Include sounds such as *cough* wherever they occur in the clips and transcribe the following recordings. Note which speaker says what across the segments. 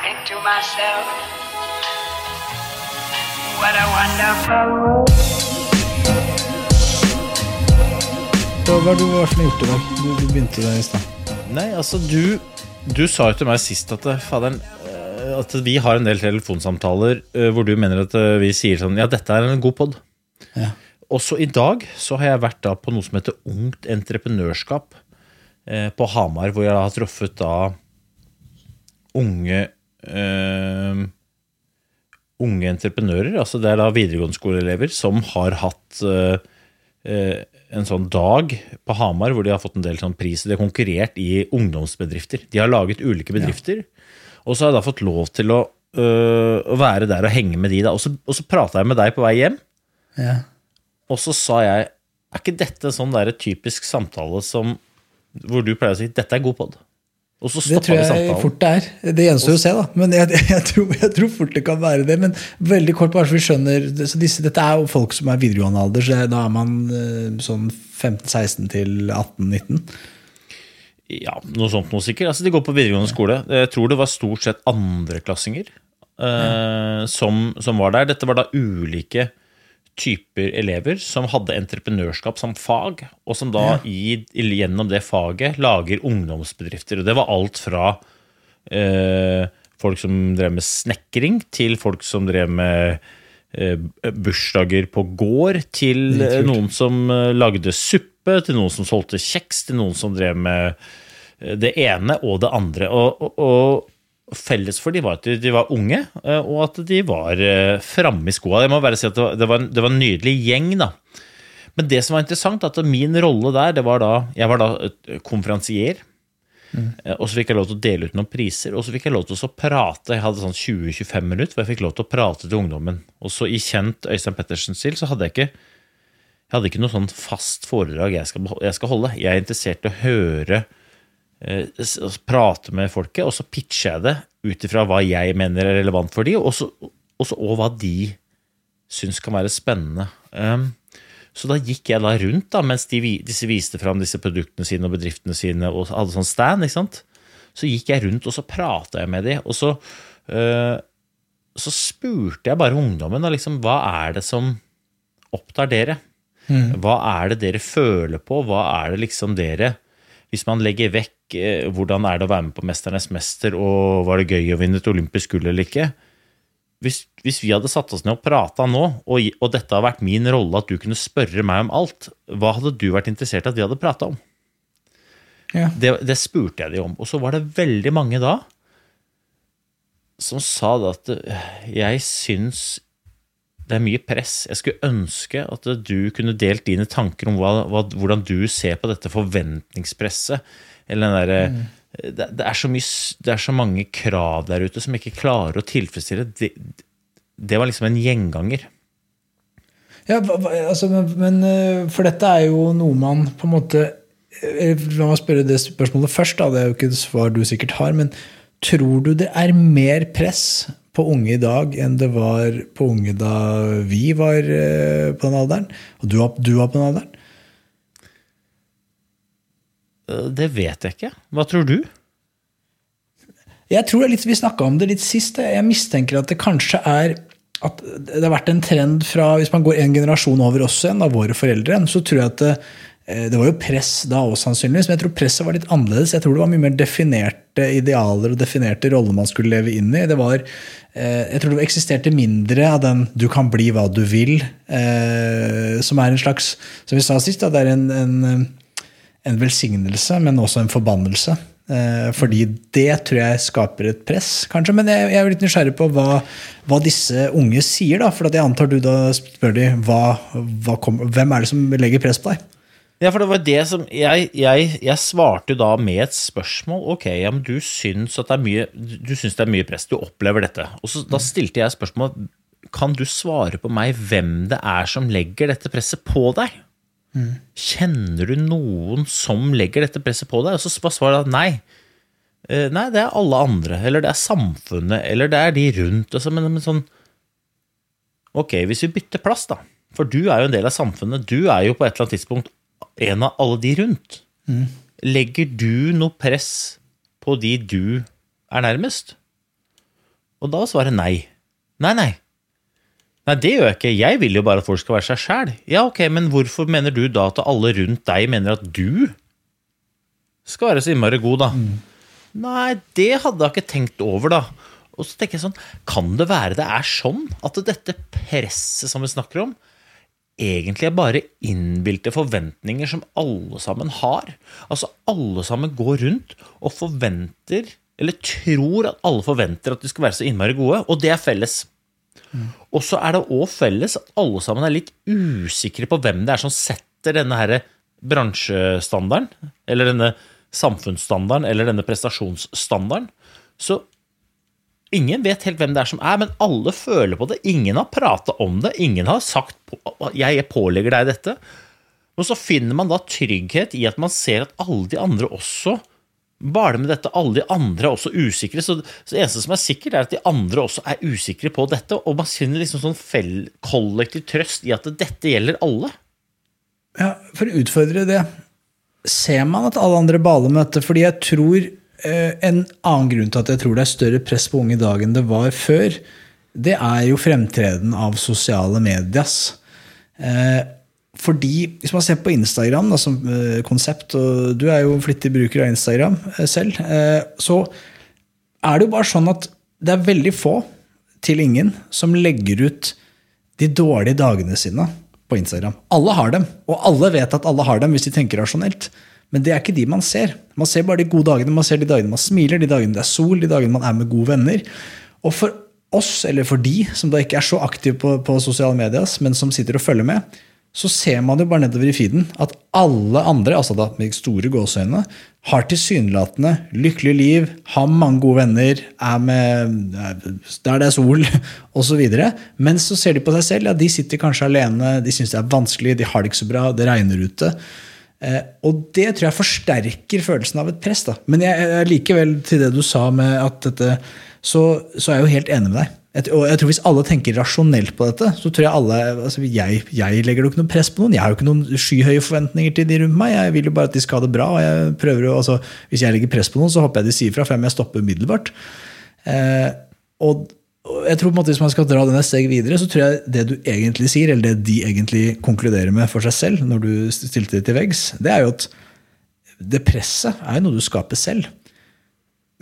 Speaker 1: think to myself, what a wonderful world.
Speaker 2: Hva er det du var som gjort i dag? Du, du begynte der i stad.
Speaker 3: Nei, altså du Du sa jo til meg sist at eh, faderen eh, At vi har en del telefonsamtaler eh, hvor du mener at vi sier sånn Ja, dette er en god pod.
Speaker 2: Ja.
Speaker 3: Også i dag så har jeg vært da på noe som heter Ungt entreprenørskap eh, på Hamar, hvor jeg har truffet da unge eh, Unge entreprenører. Altså det er da videregående skoleelever som har hatt uh, en sånn dag på Hamar hvor de har fått en del sånn priser. De har konkurrert i ungdomsbedrifter. De har laget ulike bedrifter. Og så har jeg da fått lov til å, øh, å være der og henge med de. da. Og så, og så prata jeg med deg på vei hjem,
Speaker 2: Ja.
Speaker 3: og så sa jeg Er ikke dette sånn der typisk samtale som hvor du pleier å si 'dette er god pod'?
Speaker 2: Det tror jeg
Speaker 3: samtalen.
Speaker 2: fort det er. Det gjenstår å se, da. Men jeg, *laughs* jeg, tror, jeg tror fort det kan være det. Men veldig kort, bare så vi skjønner så disse, Dette er jo folk som er videregående alder, så da er man eh, sånn 15-16 til 18-19.
Speaker 3: Ja, noe sånt noe sikkert. Altså, de går på videregående skole. Jeg tror det var stort sett andreklassinger eh, som, som var der. Dette var da ulike typer elever som hadde entreprenørskap som fag, og som da i, gjennom det faget lager ungdomsbedrifter. Og det var alt fra eh, folk som drev med snekring, til folk som drev med eh, bursdager på gård, til eh, noen som eh, lagde suppe, til noen som solgte kjeks, til noen som drev med eh, det ene og det andre. Og, og, og felles for de var at de, var unge, eh, og at de var eh, framme i skoa. Jeg må bare si at det var, en, det var en nydelig gjeng, da. Men det som var interessant, at min rolle der, det var da Jeg var da eh, konferansier. Mm. Og så fikk jeg lov til å dele ut noen priser, og så fikk jeg lov til å prate. Jeg hadde sånn 20-25 minutter hvor jeg fikk lov til å prate til ungdommen. Og så i kjent Øystein Pettersen-stil så hadde jeg ikke jeg hadde ikke noe sånn fast foredrag jeg skal, jeg skal holde. Jeg er interessert i å høre prate med folket, og så pitcher jeg det ut ifra hva jeg mener er relevant for de, og så og hva de syns kan være spennende. Um, så da gikk jeg da rundt da, mens de, disse viste fram disse produktene sine og bedriftene sine og hadde sånn stand. ikke sant? Så gikk jeg rundt og så prata jeg med de, og så, eh, så spurte jeg bare ungdommen da, liksom, hva er det som opptar dere? Hva er det dere føler på? Hva er det liksom dere Hvis man legger vekk eh, hvordan er det å være med på Mesternes mester, og var det gøy å vinne et olympisk gull eller ikke? Hvis, hvis vi hadde satt oss ned og prata nå, og, og dette har vært min rolle, at du kunne spørre meg om alt, hva hadde du vært interessert i at vi hadde prata om?
Speaker 2: Ja.
Speaker 3: Det, det spurte jeg de om. Og så var det veldig mange da som sa at eh, jeg syns det er mye press. Jeg skulle ønske at du kunne delt dine tanker om hva, hva, hvordan du ser på dette forventningspresset. Eller den derre det, det, er så mye, det er så mange krav der ute som ikke klarer å tilfredsstille. Det, det var liksom en gjenganger.
Speaker 2: Ja, altså, men, men eh, For dette er jo noe man på en måte eh, La meg spørre det spørsmålet først. Da. Det er jo ikke et svar du sikkert har. Men tror du det er mer press på unge i dag enn det var på unge da vi var eh, på den alderen? Og du var, du var på den alderen?
Speaker 3: Eh, Det vet jeg ikke. Hva tror du?
Speaker 2: Jeg tror det er litt, Vi snakka om det litt sist. Jeg mistenker at det kanskje er at det har vært en trend fra Hvis man går en generasjon over oss igjen, av våre foreldre, så tror jeg at det, eh, var jo press da òg, sannsynligvis, men jeg tror presset var litt annerledes. Jeg tror det var mye mer definerte idealer og definerte roller man skulle leve inn i. Det var, eh, jeg tror det eksisterte mindre av den 'du kan bli hva du vil', eh, som er en slags Som vi sa sist, da, det er en, en, en velsignelse, men også en forbannelse. Fordi det tror jeg skaper et press, kanskje. Men jeg, jeg er litt nysgjerrig på hva, hva, disse unge sier. da, For jeg antar du da spør de, hva, hva kom, hvem er det som legger press på deg?
Speaker 3: Ja, for det var det som Jeg, jeg, jeg svarte jo da med et spørsmål. Ok, ja, men du syns at det er mye Du syns det er mye press. Du opplever dette. Og så Da stilte jeg spørsmål Kan du svare på meg hvem det er som legger dette presset på deg? Mm. Kjenner du noen som legger dette presset på deg? Og så svarer jeg nei. Eh, nei, det er alle andre. Eller det er samfunnet. Eller det er de rundt. Altså, men, men sånn Ok, hvis vi bytter plass, da. For du er jo en del av samfunnet. Du er jo på et eller annet tidspunkt en av alle de rundt. Mm. Legger du noe press på de du er nærmest? Og da svarer nei. Nei, nei. Nei, det gjør jeg ikke. Jeg vil jo bare at folk skal være seg sjæl. Ja, ok, men hvorfor mener du da at alle rundt deg mener at du skal være så innmari god, da? Mm. Nei, det hadde jeg ikke tenkt over, da. Og så tenker jeg sånn, kan det være det er sånn at dette presset som vi snakker om, egentlig er bare innbilte forventninger som alle sammen har. Altså alle sammen går rundt og forventer, eller tror at alle forventer at de skal være så innmari gode, og det er felles. Mm. Og så er det òg felles at alle sammen er litt usikre på hvem det er som setter denne her bransjestandarden, eller denne samfunnsstandarden, eller denne prestasjonsstandarden. Så Ingen vet helt hvem det er som er, men alle føler på det. Ingen har prata om det. Ingen har sagt 'jeg pålegger deg dette'. Og så finner man da trygghet i at man ser at alle de andre også baler med dette. Alle de andre er også usikre. Så, det eneste som er sikkert, er at de andre også er usikre på dette. Og man finner liksom sånn fell, kollektiv trøst i at dette gjelder alle.
Speaker 2: Ja, For å utfordre det, ser man at alle andre baler med dette? Fordi jeg tror en annen grunn til at jeg tror det er større press på unge i dag enn det var før, det er jo fremtreden av sosiale medias. Eh, fordi, hvis man ser på Instagram da, som eh, konsept, og du er jo flittig bruker av Instagram selv, så er det jo bare sånn at det er veldig få til ingen som legger ut de dårlige dagene sine på Instagram. Alle har dem, og alle vet at alle har dem hvis de tenker rasjonelt. Men det er ikke de man ser. Man ser bare de gode dagene. Man ser de dagene man smiler, de dagene det er sol, de dagene man er med gode venner. Og for oss, eller for de som da ikke er så aktive på, på sosiale medier, men som sitter og følger med, så ser man jo bare nedover i feeden at alle andre, altså da med store gåseøyne, har tilsynelatende lykkelig liv, har mange gode venner, er med der det er sol, *laughs* osv. Men så ser de på seg selv. ja, De sitter kanskje alene, de syns det er vanskelig, de har det ikke så bra, det regner ute. Eh, og det tror jeg forsterker følelsen av et press. Da. Men jeg, jeg likevel til det du sa med at dette, så, så er jeg jo helt enig med deg. Jeg, og jeg tror Hvis alle tenker rasjonelt på dette, så tror jeg alle altså jeg, jeg, legger jo ikke noe press på noen. Jeg har jo ikke noen skyhøye forventninger til de rundt meg. Jeg vil jo bare at de skal ha det bra. og jeg prøver jo, altså, Hvis jeg legger press på noen, så håper jeg de sier fra for jeg stopper umiddelbart. Eh, og jeg tror på en måte Hvis man skal dra denne steg videre, så tror jeg det du egentlig sier, eller det de egentlig konkluderer med for seg selv, når du stilte det til veggs, det er jo at det presset er jo noe du skaper selv.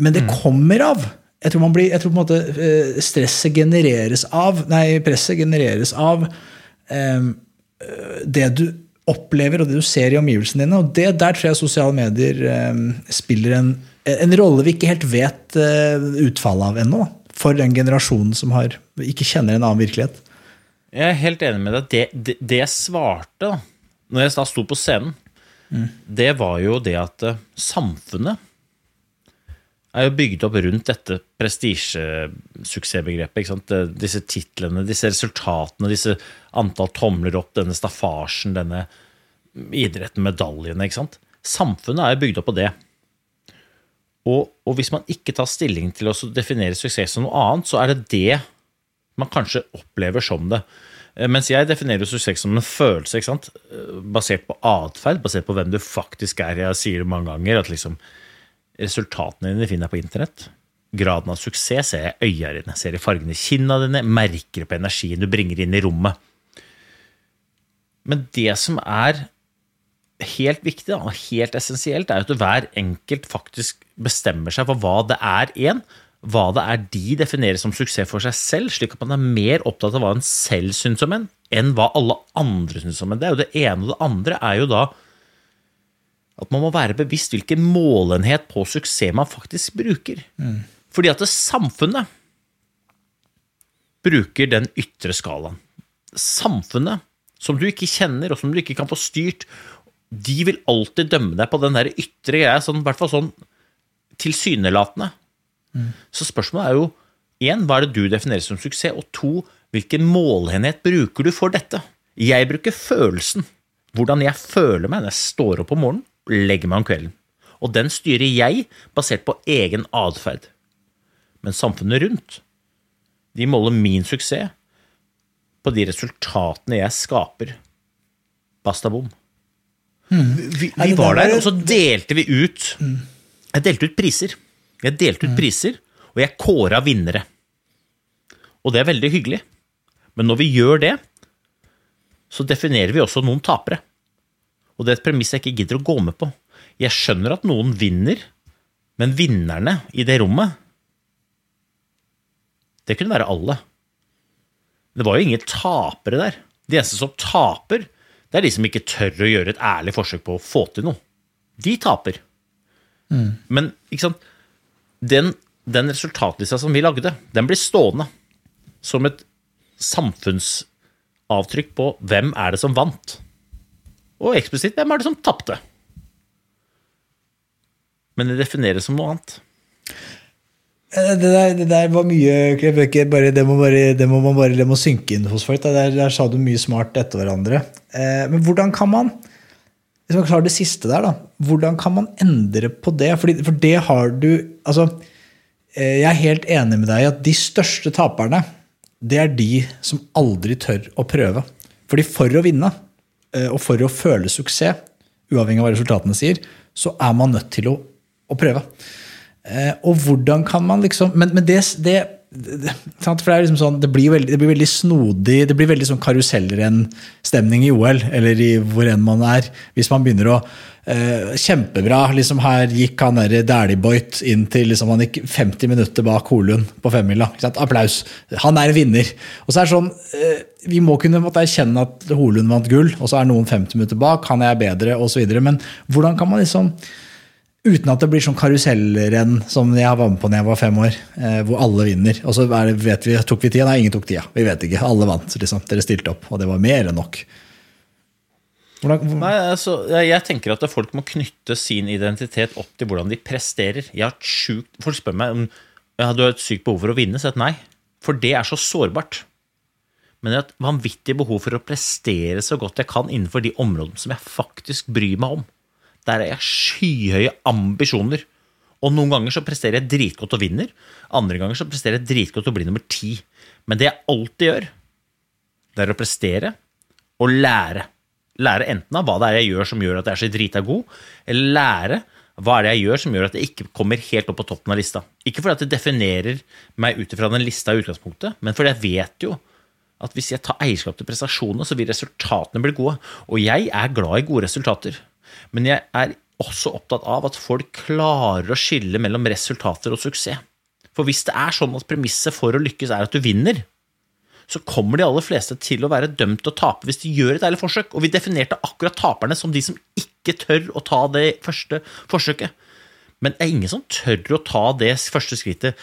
Speaker 2: Men det mm. kommer av. Jeg tror, blir, jeg tror, på en måte eh, stresset genereres av Nei, presset genereres av um, det du opplever og det du ser i omgivelsene dine. Og det, der tror jeg sosiale medier um, spiller en, en rolle vi ikke helt vet uh, utfallet av ennå for den generasjonen som har, ikke kjenner en annen virkelighet.
Speaker 3: Jeg er helt enig med deg. Det, det, det jeg svarte da når jeg da sto på scenen, mm. det var jo det at uh, samfunnet er jo bygd opp rundt dette prestisjesuksessbegrepet. Disse titlene, disse resultatene, disse antall tomler opp, denne staffasjen, denne idretten, medaljene. Samfunnet er bygd opp på det. Og, og, hvis man ikke tar stilling til å definere suksess som noe annet, så er det det man kanskje opplever som det. Eh, mens jeg definerer suksess som en følelse? Eh, basert på atferd, basert på hvem du faktisk er. Jeg sier det mange ganger, at liksom resultatene dine finner jeg på internett. Graden av suksess ser jeg i øya dine, ser i fargene i kinna dine, merker på energien du bringer inn i rommet. Men det som er helt viktig og helt essensielt, er at hver enkelt faktisk bestemmer seg for hva det er en, hva det er de definerer som suksess for seg selv, slik at man er mer opptatt av hva en selv syns om en, enn hva alle andre syns om en. Det er jo det ene, og det andre er jo da at man må være bevisst hvilken målenhet på suksess man faktisk bruker. Fordi at det samfunnet bruker den ytre skalaen. Samfunnet, som du ikke kjenner, og som du ikke kan få styrt, de vil alltid dømme deg på den der ytre greia, sånn, i hvert fall sånn tilsynelatende. Så spørsmålet er jo én, hva er det du definerer som suksess, og to, hvilken målenhet bruker du for dette? Jeg bruker følelsen. Hvordan jeg føler meg når jeg står opp om morgenen, legger meg om kvelden. Og den styrer jeg basert på egen atferd. Men samfunnet rundt, de måler min suksess på de resultatene jeg skaper. Basta bom. Vi, vi var
Speaker 2: der
Speaker 3: og så delte vi ut Jeg delte ut priser. Jeg delte ut priser, og jeg kåra vinnere. Og det er veldig hyggelig. Men når vi gjør det, så definerer vi også noen tapere. Og det er et premiss jeg ikke gidder å gå med på. Jeg skjønner at noen vinner, men vinnerne i det rommet Det kunne være alle. Det var jo ingen tapere der. De eneste som taper, det er de som ikke tør å gjøre et ærlig forsøk på å få til noe. De taper. Men ikke sant? Den, den resultatlista som vi lagde, den blir stående som et samfunnsavtrykk på hvem er det som vant. Og eksplisitt hvem er det som tapte. Men det defineres som noe annet.
Speaker 2: Eh, Det der, det der var mye bare, det, må bare, det må man bare det må synke inn hos folk. Der, der sa du mye smart etter hverandre. Eh, men hvordan kan man Hvis man klarer det siste der, da. Hvordan kan man endre på det? Fordi, for det har du altså, eh, Jeg er helt enig med deg i at de største taperne, det er de som aldri tør å prøve. Fordi for å vinne, eh, og for å føle suksess, uavhengig av hva resultatene sier, så er man nødt til å, å prøve. Eh, og hvordan kan man liksom Men, men det, det, det? For det, liksom sånn, det, blir veldig, det blir veldig snodig, det blir veldig sånn karusellrennstemning i OL, eller i hvor enn man er, hvis man begynner å eh, Kjempebra. liksom Her gikk han der Dæhlie-Boit inn til liksom, Han gikk 50 minutter bak Holund på femmila. Applaus. Han er vinner. Og så er det sånn eh, Vi må kunne måtte erkjenne at Holund vant gull, og så er noen 50 minutter bak, han er bedre, osv. Men hvordan kan man liksom Uten at det blir sånn karusellrenn som jeg var med på da jeg var fem år, eh, hvor alle vinner. Og så vet vi, tok vi tida? Nei, ingen tok tida. Vi vet ikke. Alle vant. liksom. Dere stilte opp, og det var mer enn nok. Hvordan, hvor-
Speaker 3: Nei, altså, jeg, tenker at folk må knytte sin identitet opp til hvordan de presterer. Jeg har et sjukt, folk spør meg om jeg har et sykt behov for å vinne. Jeg, nei, for det er så sårbart. Men jeg har et vanvittig behov for å prestere så godt jeg kan innenfor de områdene som jeg faktisk bryr meg om. Der er jeg skyhøye ambisjoner. Og noen ganger så presterer jeg dritgodt og vinner. Andre ganger så presterer jeg dritgodt og blir nummer ti. Men det jeg alltid gjør, det er å prestere og lære. Lære enten av hva det er jeg gjør som gjør at jeg er så drita god, eller lære hva er det jeg gjør som gjør at jeg ikke kommer helt opp på toppen av lista. Ikke fordi at det definerer meg ut ifra den lista i utgangspunktet, men fordi jeg vet jo at hvis jeg tar eierskap til prestasjonene, så vil resultatene bli gode. Og jeg er glad i gode resultater. Men jeg er også opptatt av at folk klarer å skille mellom resultater og suksess. For hvis det er sånn at premisset for å lykkes er at du vinner, så kommer de aller fleste til å være dømt til å tape hvis de gjør et ærlig forsøk. Og vi definerte akkurat taperne som de som ikke tør å ta det første forsøket. Men det er ingen som tør å ta det første skrittet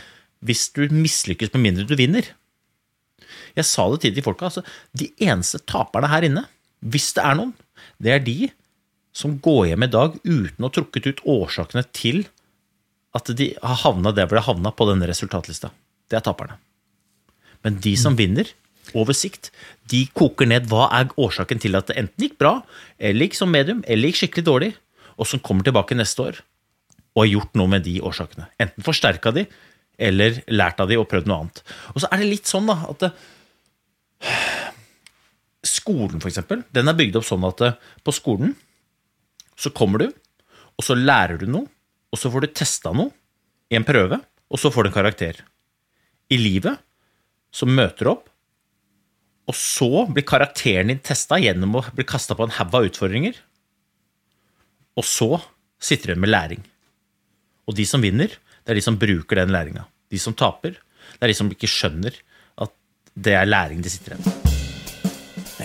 Speaker 3: hvis du mislykkes med mindre du vinner. Jeg sa det til de folka, altså, de eneste taperne her inne, hvis det er noen, det er de som går hjem i dag uten å ha trukket ut årsakene til at de har havna der hvor de har havna på denne resultatlista. Det er taperne. Men de som vinner, over sikt, de koker ned hva er årsaken til at det enten gikk bra, eller gikk som medium, eller gikk skikkelig dårlig, og som kommer tilbake neste år og har gjort noe med de årsakene. Enten forsterka de, eller lært av de og prøvd noe annet. Og så er det litt sånn da, at det, *sighs* skolen, for eksempel, den er bygd opp sånn at eh, på skolen så kommer du, og så lærer du noe, og så får du testa noe i en prøve, og så får du en karakter. I livet så møter du opp, og så blir karakteren din testa gjennom å bli kasta på en haug av utfordringer. Og så sitter du igjen med læring. Og de som vinner, det er de som bruker den læringa. De som taper, det er de som ikke skjønner at det er læring de sitter igjen med.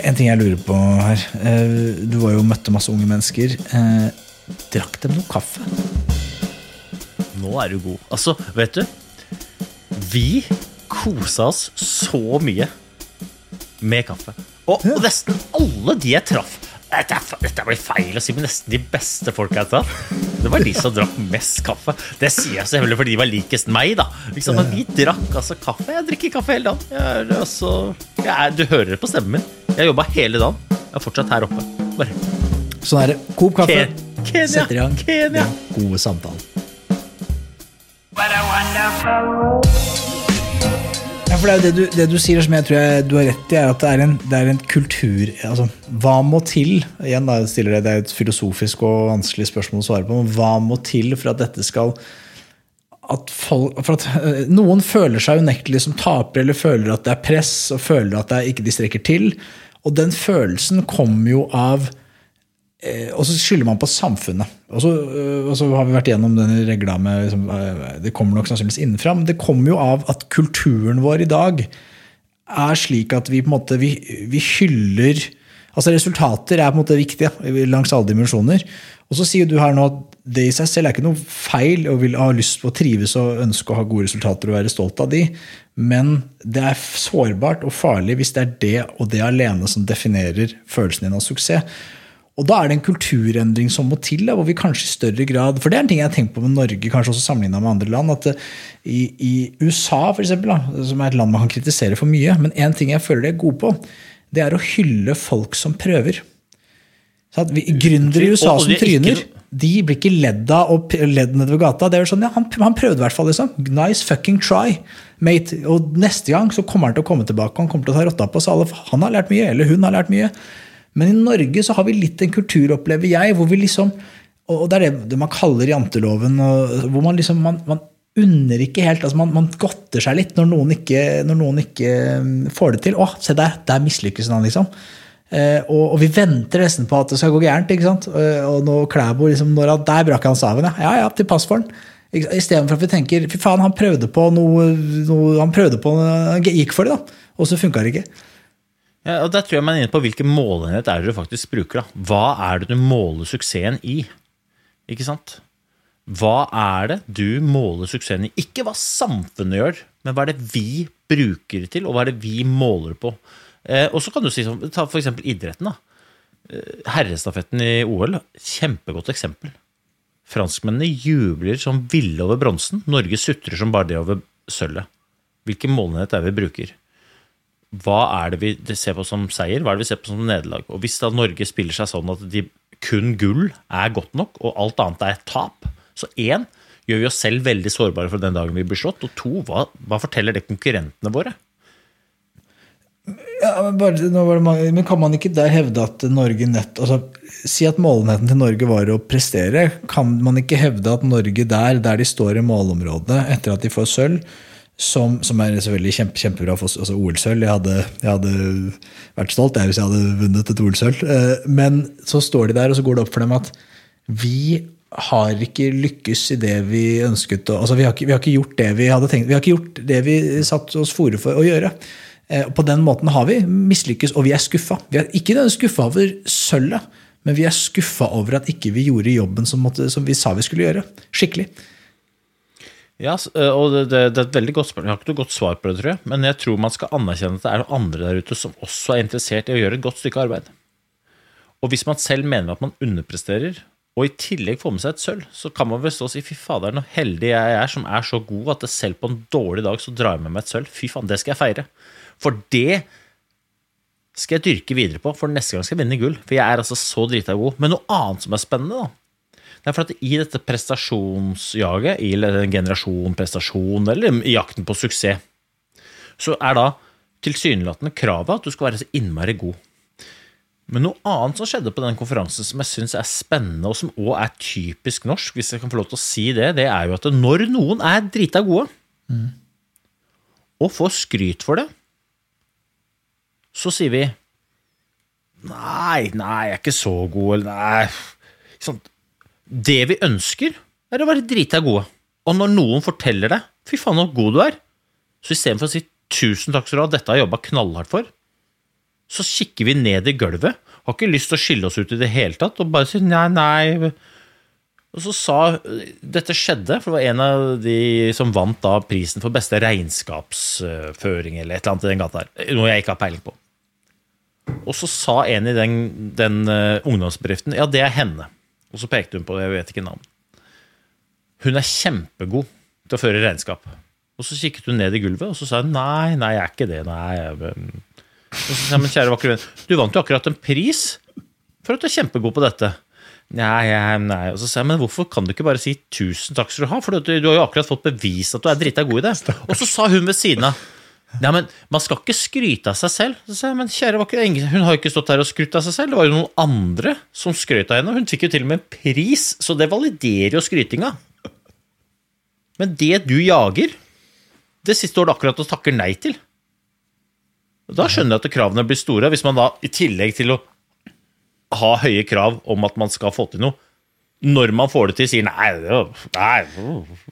Speaker 2: En ting jeg lurer på her. eh, Du var jo og møtte masse unge mennesker. Eh, Drakk dem noe kaffe?
Speaker 3: Nå er du god. Altså, vet du Vi kosa oss så mye med kaffe. Og, og nesten alle de jeg traff dette, er, dette blir feil å si, men nesten de beste folka jeg traff, det var de som drakk mest kaffe. Det sier jeg selvfølgelig fordi de var likest meg, da. Liksom, men vi drakk altså kaffe. Jeg drikker kaffe hele dagen. Jeg er, altså, jeg er, du hører det på stemmen min. Jeg jobba hele dagen. Jeg er fortsatt her oppe. Bare
Speaker 2: Sånn er det. Coop kaffe.
Speaker 3: Ken Kenya.
Speaker 2: Setter i gang
Speaker 3: Kenya.
Speaker 2: den gode samtalen.
Speaker 1: What a wonderful.
Speaker 2: Ja, for det, er jo det, du, det du sier som jeg tror jeg, du har rett i, er at det er en, det er en kultur altså, Hva må til? Igjen da, stiller det, det er et filosofisk og vanskelig spørsmål å svare på. Men hva må til for at dette skal at folk, for at øh, Noen føler seg unektelig som tapere, eller føler at det er press, og føler at det er ikke de strekker til. Og den følelsen kommer jo av eh, Og så skylder man på samfunnet. Og så, øh, og så har vi vært gjennom denne regla med liksom, øh, Det kommer nok sannsynligvis innenfra, men det kommer jo av at kulturen vår i dag er slik at vi på en måte vi, vi hyller Altså Resultater er på en måte viktige langs alle dimensjoner. Og så sier du her nå at det i seg selv er ikke noe feil å vil ha lyst på å trives og ønske å ha gode resultater og være stolt av de, men det er sårbart og farlig hvis det er det og det alene som definerer følelsen din av suksess. Og da er det en kulturendring som må til, da, hvor vi kanskje i større grad For det er en ting jeg har tenkt på med Norge, kanskje også sammenligna med andre land. at eh, i, i USA, for eksempel, da, som er et land man kan kritisere for mye, men en ting jeg føler de er gode på, det er å hylle folk som prøver. Vi, Gründere i USA som
Speaker 3: er
Speaker 2: tryner, de blir ikke ledd av og ledd nedover gata. Det er jo sånn, ja, han, han prøvde i hvert fall. liksom. Nice fucking try, mate. Og neste gang så kommer han til å komme tilbake og han kommer til å ta rotta på oss alle. Han har lært mye, eller hun har lært mye. Men i Norge så har vi litt en kultur, opplever jeg, hvor vi liksom Og det er det, man kaller janteloven, og, hvor man liksom man, man unner ikke helt altså man, man godter seg litt når noen ikke, når noen ikke mm, får det til. Å, se der, der mislykkes han, liksom. Eh, og, og vi venter nesten på at det skal gå gærent. ikke sant? Eh, og nå Klæbo liksom, når han, Der brakk han staven, ja. Ja ja, til pass for han. Istedenfor at vi tenker fy faen, han prøvde på noe, noe Han prøvde på han gikk for det, da. Og så funka det ikke.
Speaker 3: Ja, og Der tror jeg man er inne på hvilken målenhet er det du faktisk bruker. da. Hva er det du måler suksessen i? Ikke sant? Hva er det du måler suksessen i? Ikke hva samfunnet gjør, men hva er det vi bruker det til, og hva er det vi måler på? Eh, og så kan du si Ta Ta f.eks. idretten. da. Eh, Herrestafetten i OL, kjempegodt eksempel. Franskmennene jubler som ville over bronsen. Norge sutrer som bare det over sølvet. Hvilken målenhet er det vi bruker? Hva er det vi ser på som seier, hva er det vi ser på som nederlag? Og hvis da Norge spiller seg sånn at de kun gull er godt nok, og alt annet er tap, så én, gjør vi oss selv veldig sårbare for den dagen vi blir slått, og to, hva, hva forteller det konkurrentene våre?
Speaker 2: Ja, men, bare, mange, men kan man ikke der hevde at Norge nett altså, Si at målenheten til Norge var å prestere. Kan man ikke hevde at Norge der, der de står i målområdet etter at de får sølv, som, som er selvfølgelig kjempe, kjempebra for altså OL-sølv. Jeg, jeg hadde vært stolt jeg, hvis jeg hadde vunnet et OL-sølv. Eh, Men så står de der, og så går det opp for dem at vi har ikke lykkes i det vi ønsket altså vi, har ikke, vi har ikke gjort det vi hadde tenkt. Vi har ikke gjort det vi satt oss fore for å gjøre. Eh, På den måten har vi mislykkes, og vi er skuffa. Vi er ikke skuffa over sølvet, men vi er skuffa over at ikke vi gjorde jobben som, måtte, som vi sa vi skulle gjøre. Skikkelig.
Speaker 3: Ja, øh, og det, det, det er et veldig godt spørsmål. Jeg har ikke noe godt svar på det, tror jeg. Men jeg tror man skal anerkjenne at det er noen andre der ute som også er interessert i å gjøre et godt stykke arbeid. Og hvis man selv mener at man underpresterer, og i tillegg får med seg et sølv, så kan man vel stå og si fy fader, så heldig jeg er som er så god at selv på en dårlig dag så drar jeg med meg et sølv. Fy faen, det skal jeg feire. For det skal jeg dyrke videre på, for neste gang skal jeg vinne gull. For jeg er altså så drita god. Men noe annet som er spennende, da. Det er for at i dette prestasjonsjaget, i generasjon prestasjon, eller i jakten på suksess, så er da tilsynelatende kravet at du skal være så innmari god. Men noe annet som skjedde på den konferansen som jeg syns er spennende, og som òg er typisk norsk, hvis jeg kan få lov til å si det, det er jo at når noen er drita gode, og får skryt for det, så sier vi Nei, nei, jeg er ikke så god, eller nei sant? Det vi ønsker, er å være drita gode. Og når noen forteller deg 'fy faen, så god du er', så istedenfor å si 'tusen takk skal du ha, dette har jeg jobba knallhardt for', så kikker vi ned i gulvet, har ikke lyst til å skille oss ut i det hele tatt, og bare sier 'nei, nei'. Og så sa Dette skjedde, for det var en av de som vant da prisen for beste regnskapsføring, eller et eller annet i den gata her. Noe jeg ikke har peiling på. Og så sa en i den, den uh, ungdomsbedriften ja, det er henne. Og så pekte hun på det, jeg vet ikke navn. Hun er kjempegod til å føre regnskap. Og så kikket hun ned i gulvet, og så sa hun nei, nei, jeg er ikke det. nei. Jeg, og så sa jeg, men kjære vakre venn, du vant jo akkurat en pris for at du er kjempegod på dette. Nei, nei. Og så sa jeg, men hvorfor kan du ikke bare si 'tusen takk skal du ha'? For du, du har jo akkurat fått bevist at du er drita god i det. Og så sa hun ved siden av Nei, men Man skal ikke skryte av seg selv. Så jeg, men kjære Hun har jo ikke stått her og skrytt av seg selv. Det var jo noen andre som skrøt av henne. Hun fikk jo til og med en pris, så det validerer jo skrytinga. Men det du jager, det siste står du akkurat og takker nei til. Da skjønner jeg at kravene blir store. Hvis man da, i tillegg til å ha høye krav om at man skal få til noe, når man får det til, sier nei, nei.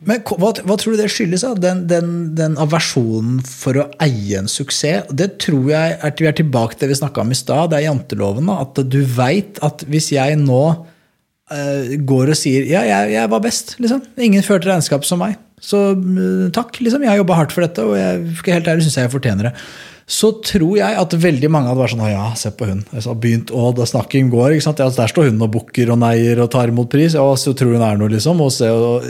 Speaker 2: Men hva, hva, tror du det skyldes? av? Den, den, den, aversjonen for å eie en suksess? Det tror jeg er, vi er tilbake til det vi snakka om i stad. Det er janteloven. At du veit at hvis jeg nå uh, går og sier ja, jeg, jeg var best, liksom. Ingen førte regnskap som meg. Så uh, takk, liksom. Jeg har jobba hardt for dette, og jeg, helt ærlig syns jeg jeg fortjener det så tror jeg at veldig mange hadde vært sånn ja, se på hun. Har begynt, å, da snakken går. ikke sant? Ja, der står hun og bukker og neier og tar imot pris. Ja, så tror hun er noe, liksom. Og, se, og,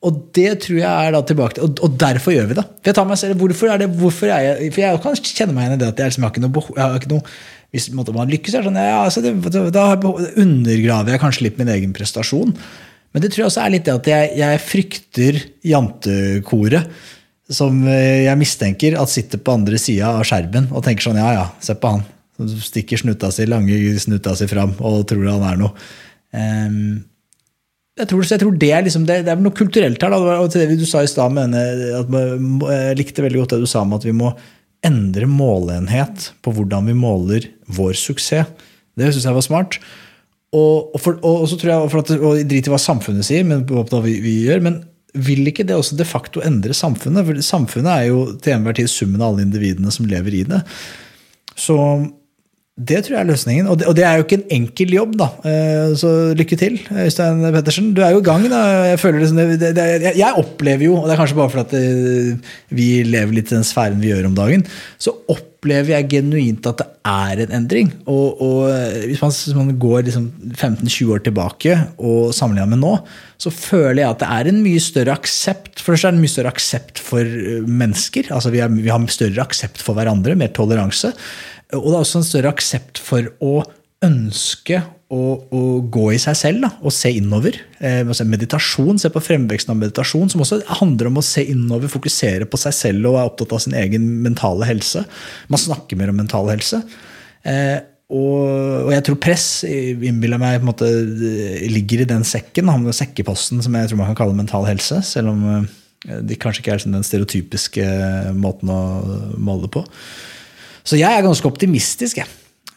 Speaker 2: og, det tror jeg er da tilbake til, og, og derfor gjør vi det. For jeg tar meg selv, hvorfor er det, hvorfor er jeg, for jeg kan kjenne meg igjen i det at jeg, liksom, jeg har ikke noe, jeg har ikke noe hvis man lykkes, er sånn, ja, altså det, da undergraver jeg kanskje litt min egen prestasjon. Men det tror jeg også er litt det at jeg, jeg frykter jantekoret som eh, jeg mistenker at sitter på andre sida av skjermen og tenker sånn ja, ja, se på han. Som stikker snuta si, lange snuta si fram og tror han er noe. Um, jeg, tror, jeg tror, det er liksom, det, det er noe kulturelt her. Da. Og til det du sa i stad, jeg likte veldig godt det du sa om at vi må endre måleenhet på hvordan vi måler vår suksess. Det syns jeg var smart. Og, og, for, og, så tror jeg, for at, og Drit i hva samfunnet sier, men hva vi, vi gjør, men vil ikke det også de facto endre samfunnet? For samfunnet er jo til enhver tid summen av alle individene som lever i det. Så det tror jeg er løsningen. Og det, og det, er jo ikke en enkel jobb, da. Eh, så lykke til, Øystein Pettersen. Du er jo i gang. da. Jeg, liksom det, det, jeg opplever jo, og det er kanskje bare fordi eh, vi lever litt i den sfæren vi gjør om dagen, så opplever jeg genuint at det er en endring. Og, og eh, hvis, man, hvis, man, går liksom 15-20 år tilbake og sammenligner med nå, så føler jeg at det er en mye større aksept. For det er en mye større aksept for mennesker. altså Vi, er, vi har større aksept for hverandre, mer toleranse. Og det er også en større aksept for å ønske å, å gå i seg selv da, og se innover. Eh, meditasjon, Se på fremveksten av meditasjon, som også handler om å se innover, fokusere på seg selv og er opptatt av sin egen mentale helse. Man snakker mer om mental helse. Eh, og, og, jeg tror press innbiller meg på en måte ligger i den sekken, den sekkeposten som jeg tror man kan kalle mental helse. Selv om eh, det kanskje ikke er sånn den stereotypiske måten å måle på. Så jeg er ganske optimistisk jeg,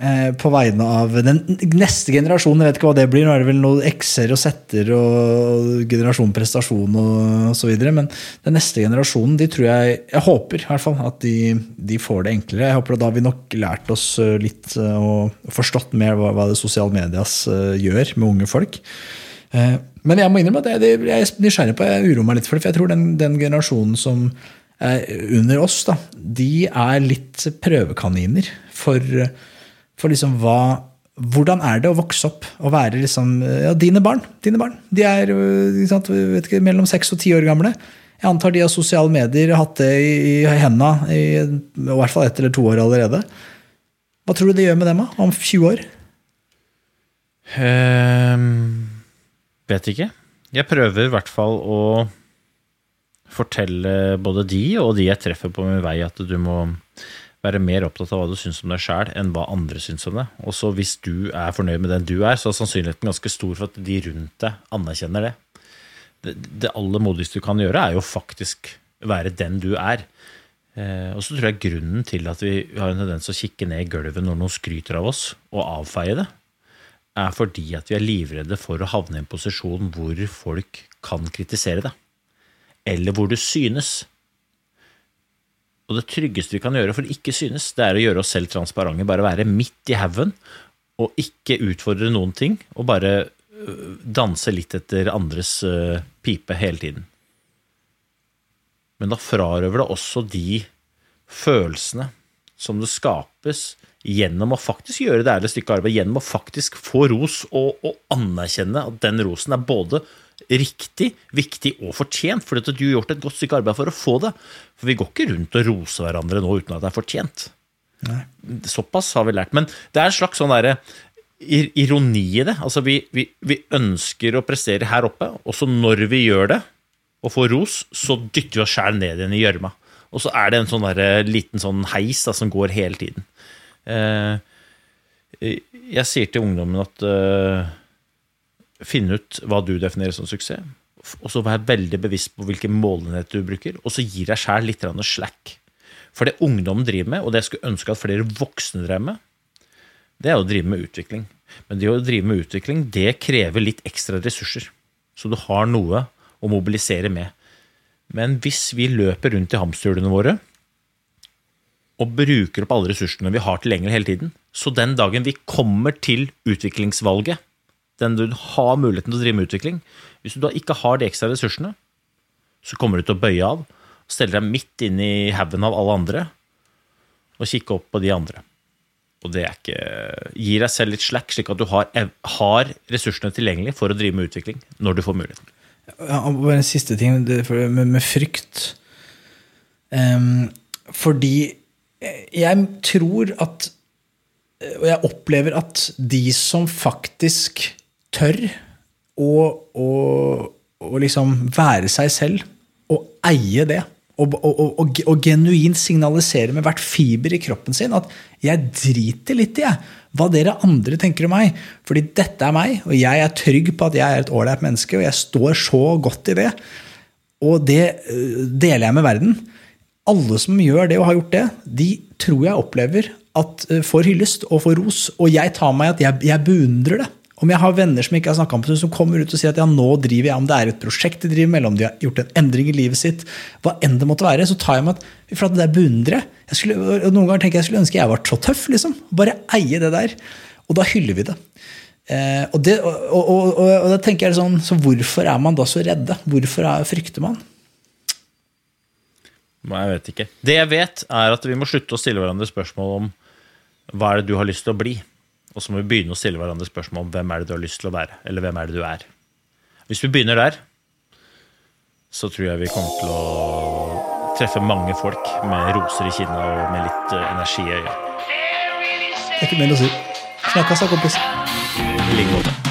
Speaker 2: eh, på vegne av den neste generasjonen. Jeg vet ikke hva det blir. Nå er det vel noen x-er og z-er og generasjon prestasjon og så videre. Men den neste generasjonen, de tror jeg Jeg håper i hvert fall at de, de får det enklere. Jeg håper da har vi nok lært oss eh, litt eh, og forstått mer hva, hva det sosiale medias gjør med unge folk. Men jeg må innrømme at jeg, jeg er nysgjerrig på jeg uroer meg litt for det. For jeg tror den, den generasjonen som under oss, da, de er litt prøvekaniner for, for liksom hva hvordan er det å vokse opp og være liksom, ja, dine barn? Dine barn. De er sant, ikke, mellom seks og ti år gamle. Jeg antar de har sosiale medier hatt det i, i henda i, i hvert fall ett eller to år allerede. Hva tror du det gjør med dem da, om 20 år?
Speaker 3: Um, vet ikke. Jeg prøver i hvert fall å fortelle både de og de jeg treffer på min vei, at du må være mer opptatt av hva du syns om deg sjæl, enn hva andre syns om deg. Og så hvis du er fornøyd med den du er, så er sannsynligheten ganske stor for at de rundt deg anerkjenner det. Det, det aller modigste du kan gjøre, er jo faktisk være den du er. Eh, og så tror jeg grunnen til at vi har en tendens til å kikke ned i gulvet når noen skryter av oss, og avfeie det, er fordi at vi er livredde for å havne i en posisjon hvor folk kan kritisere det. Eller hvor du synes. Og det tryggeste vi kan gjøre for å ikke synes, det er å gjøre oss selv transparente. Bare være midt i haugen og ikke utfordre noen ting. Og bare øh, danse litt etter andres øh, pipe hele tiden. Men da frarøver det også de følelsene som det skapes gjennom å faktisk gjøre det ærlige stykket arbeid, gjennom å faktisk få ros og, og, anerkjenne at den rosen er både riktig, viktig og fortjent, fordi at du har gjort et godt stykke arbeid for å få det. For vi går ikke rundt og roser hverandre nå uten at det er fortjent. Nei. Såpass har vi lært. Men det er en slags sånn derre ironi i det. Altså, vi, vi, vi ønsker å prestere her oppe, og så når vi gjør det, og får ros, så dytter vi oss sjæl ned igjen i gjørma. Og så er det en sånn der, liten sånn heis da, som går hele tiden. Eh, jeg sier til ungdommen at uh, finn ut hva du definerer som suksess, og så være veldig bevisst på hvilken målenhet du bruker, og så gir deg sjæl litt slack. For det ungdom driver med, og det jeg skulle ønske at flere voksne drev med, det er å drive med utvikling. Men det å drive med utvikling, det krever litt ekstra ressurser. Så du har noe å mobilisere med. Men hvis vi løper rundt i hamsterhjulene våre og bruker opp alle ressursene vi har tilgjengelig hele tiden. Så den dagen vi kommer til utviklingsvalget, den du har muligheten til å drive med utvikling, hvis du da ikke har de ekstra ressursene, så kommer du til å bøye av, stelle deg midt inn i haugen av alle andre og kikke opp på de andre. Og det er ikke Gir deg selv litt slack, slik at du har, har ressursene tilgjengelig for å drive med utvikling når du får muligheten.
Speaker 2: Ja, bare en siste ting med, med frykt. Um, fordi jeg tror at Og jeg opplever at de som faktisk tør å, å, å liksom være seg selv og eie det, og, og, og, og, genuint signalisere med hvert fiber i kroppen sin at 'jeg driter litt i jeg, hva dere andre tenker om meg', fordi dette er meg, og jeg er trygg på at jeg er et ålreit menneske, og jeg står så godt i det. Og det øh, deler jeg med verden alle som gjør det og har gjort det, de tror jeg opplever at uh, får hyllest og får ros. Og jeg tar meg at jeg, jeg beundrer det. Om jeg har venner som ikke har snakka om det, som kommer ut og sier at ja, nå driver jeg, om det er et prosjekt de driver med, eller om de har gjort en endring i livet sitt, hva enn det måtte være, så tar jeg meg at for at det der beundrer jeg. Skulle, noen ganger tenker jeg skulle ønske jeg var så tøff. liksom. Bare eie det der. Og da hyller vi det. Eh, og, det og, og, og, da tenker jeg sånn, Så hvorfor er man da så redde? Hvorfor er, frykter man?
Speaker 3: Nei, Jeg vet ikke. Det jeg vet, er at vi må slutte å stille hverandre spørsmål om hva er det du har lyst til å bli? Og så må vi begynne å stille hverandre spørsmål om hvem er det du har lyst til å være, eller hvem er det du er. Hvis vi begynner der, så tror jeg vi kommer til å treffe mange folk med roser i kinnet og med litt eh, energi i øyet.
Speaker 2: Det er ikke mer å si. Snakkes da, kompis.
Speaker 3: I like måte.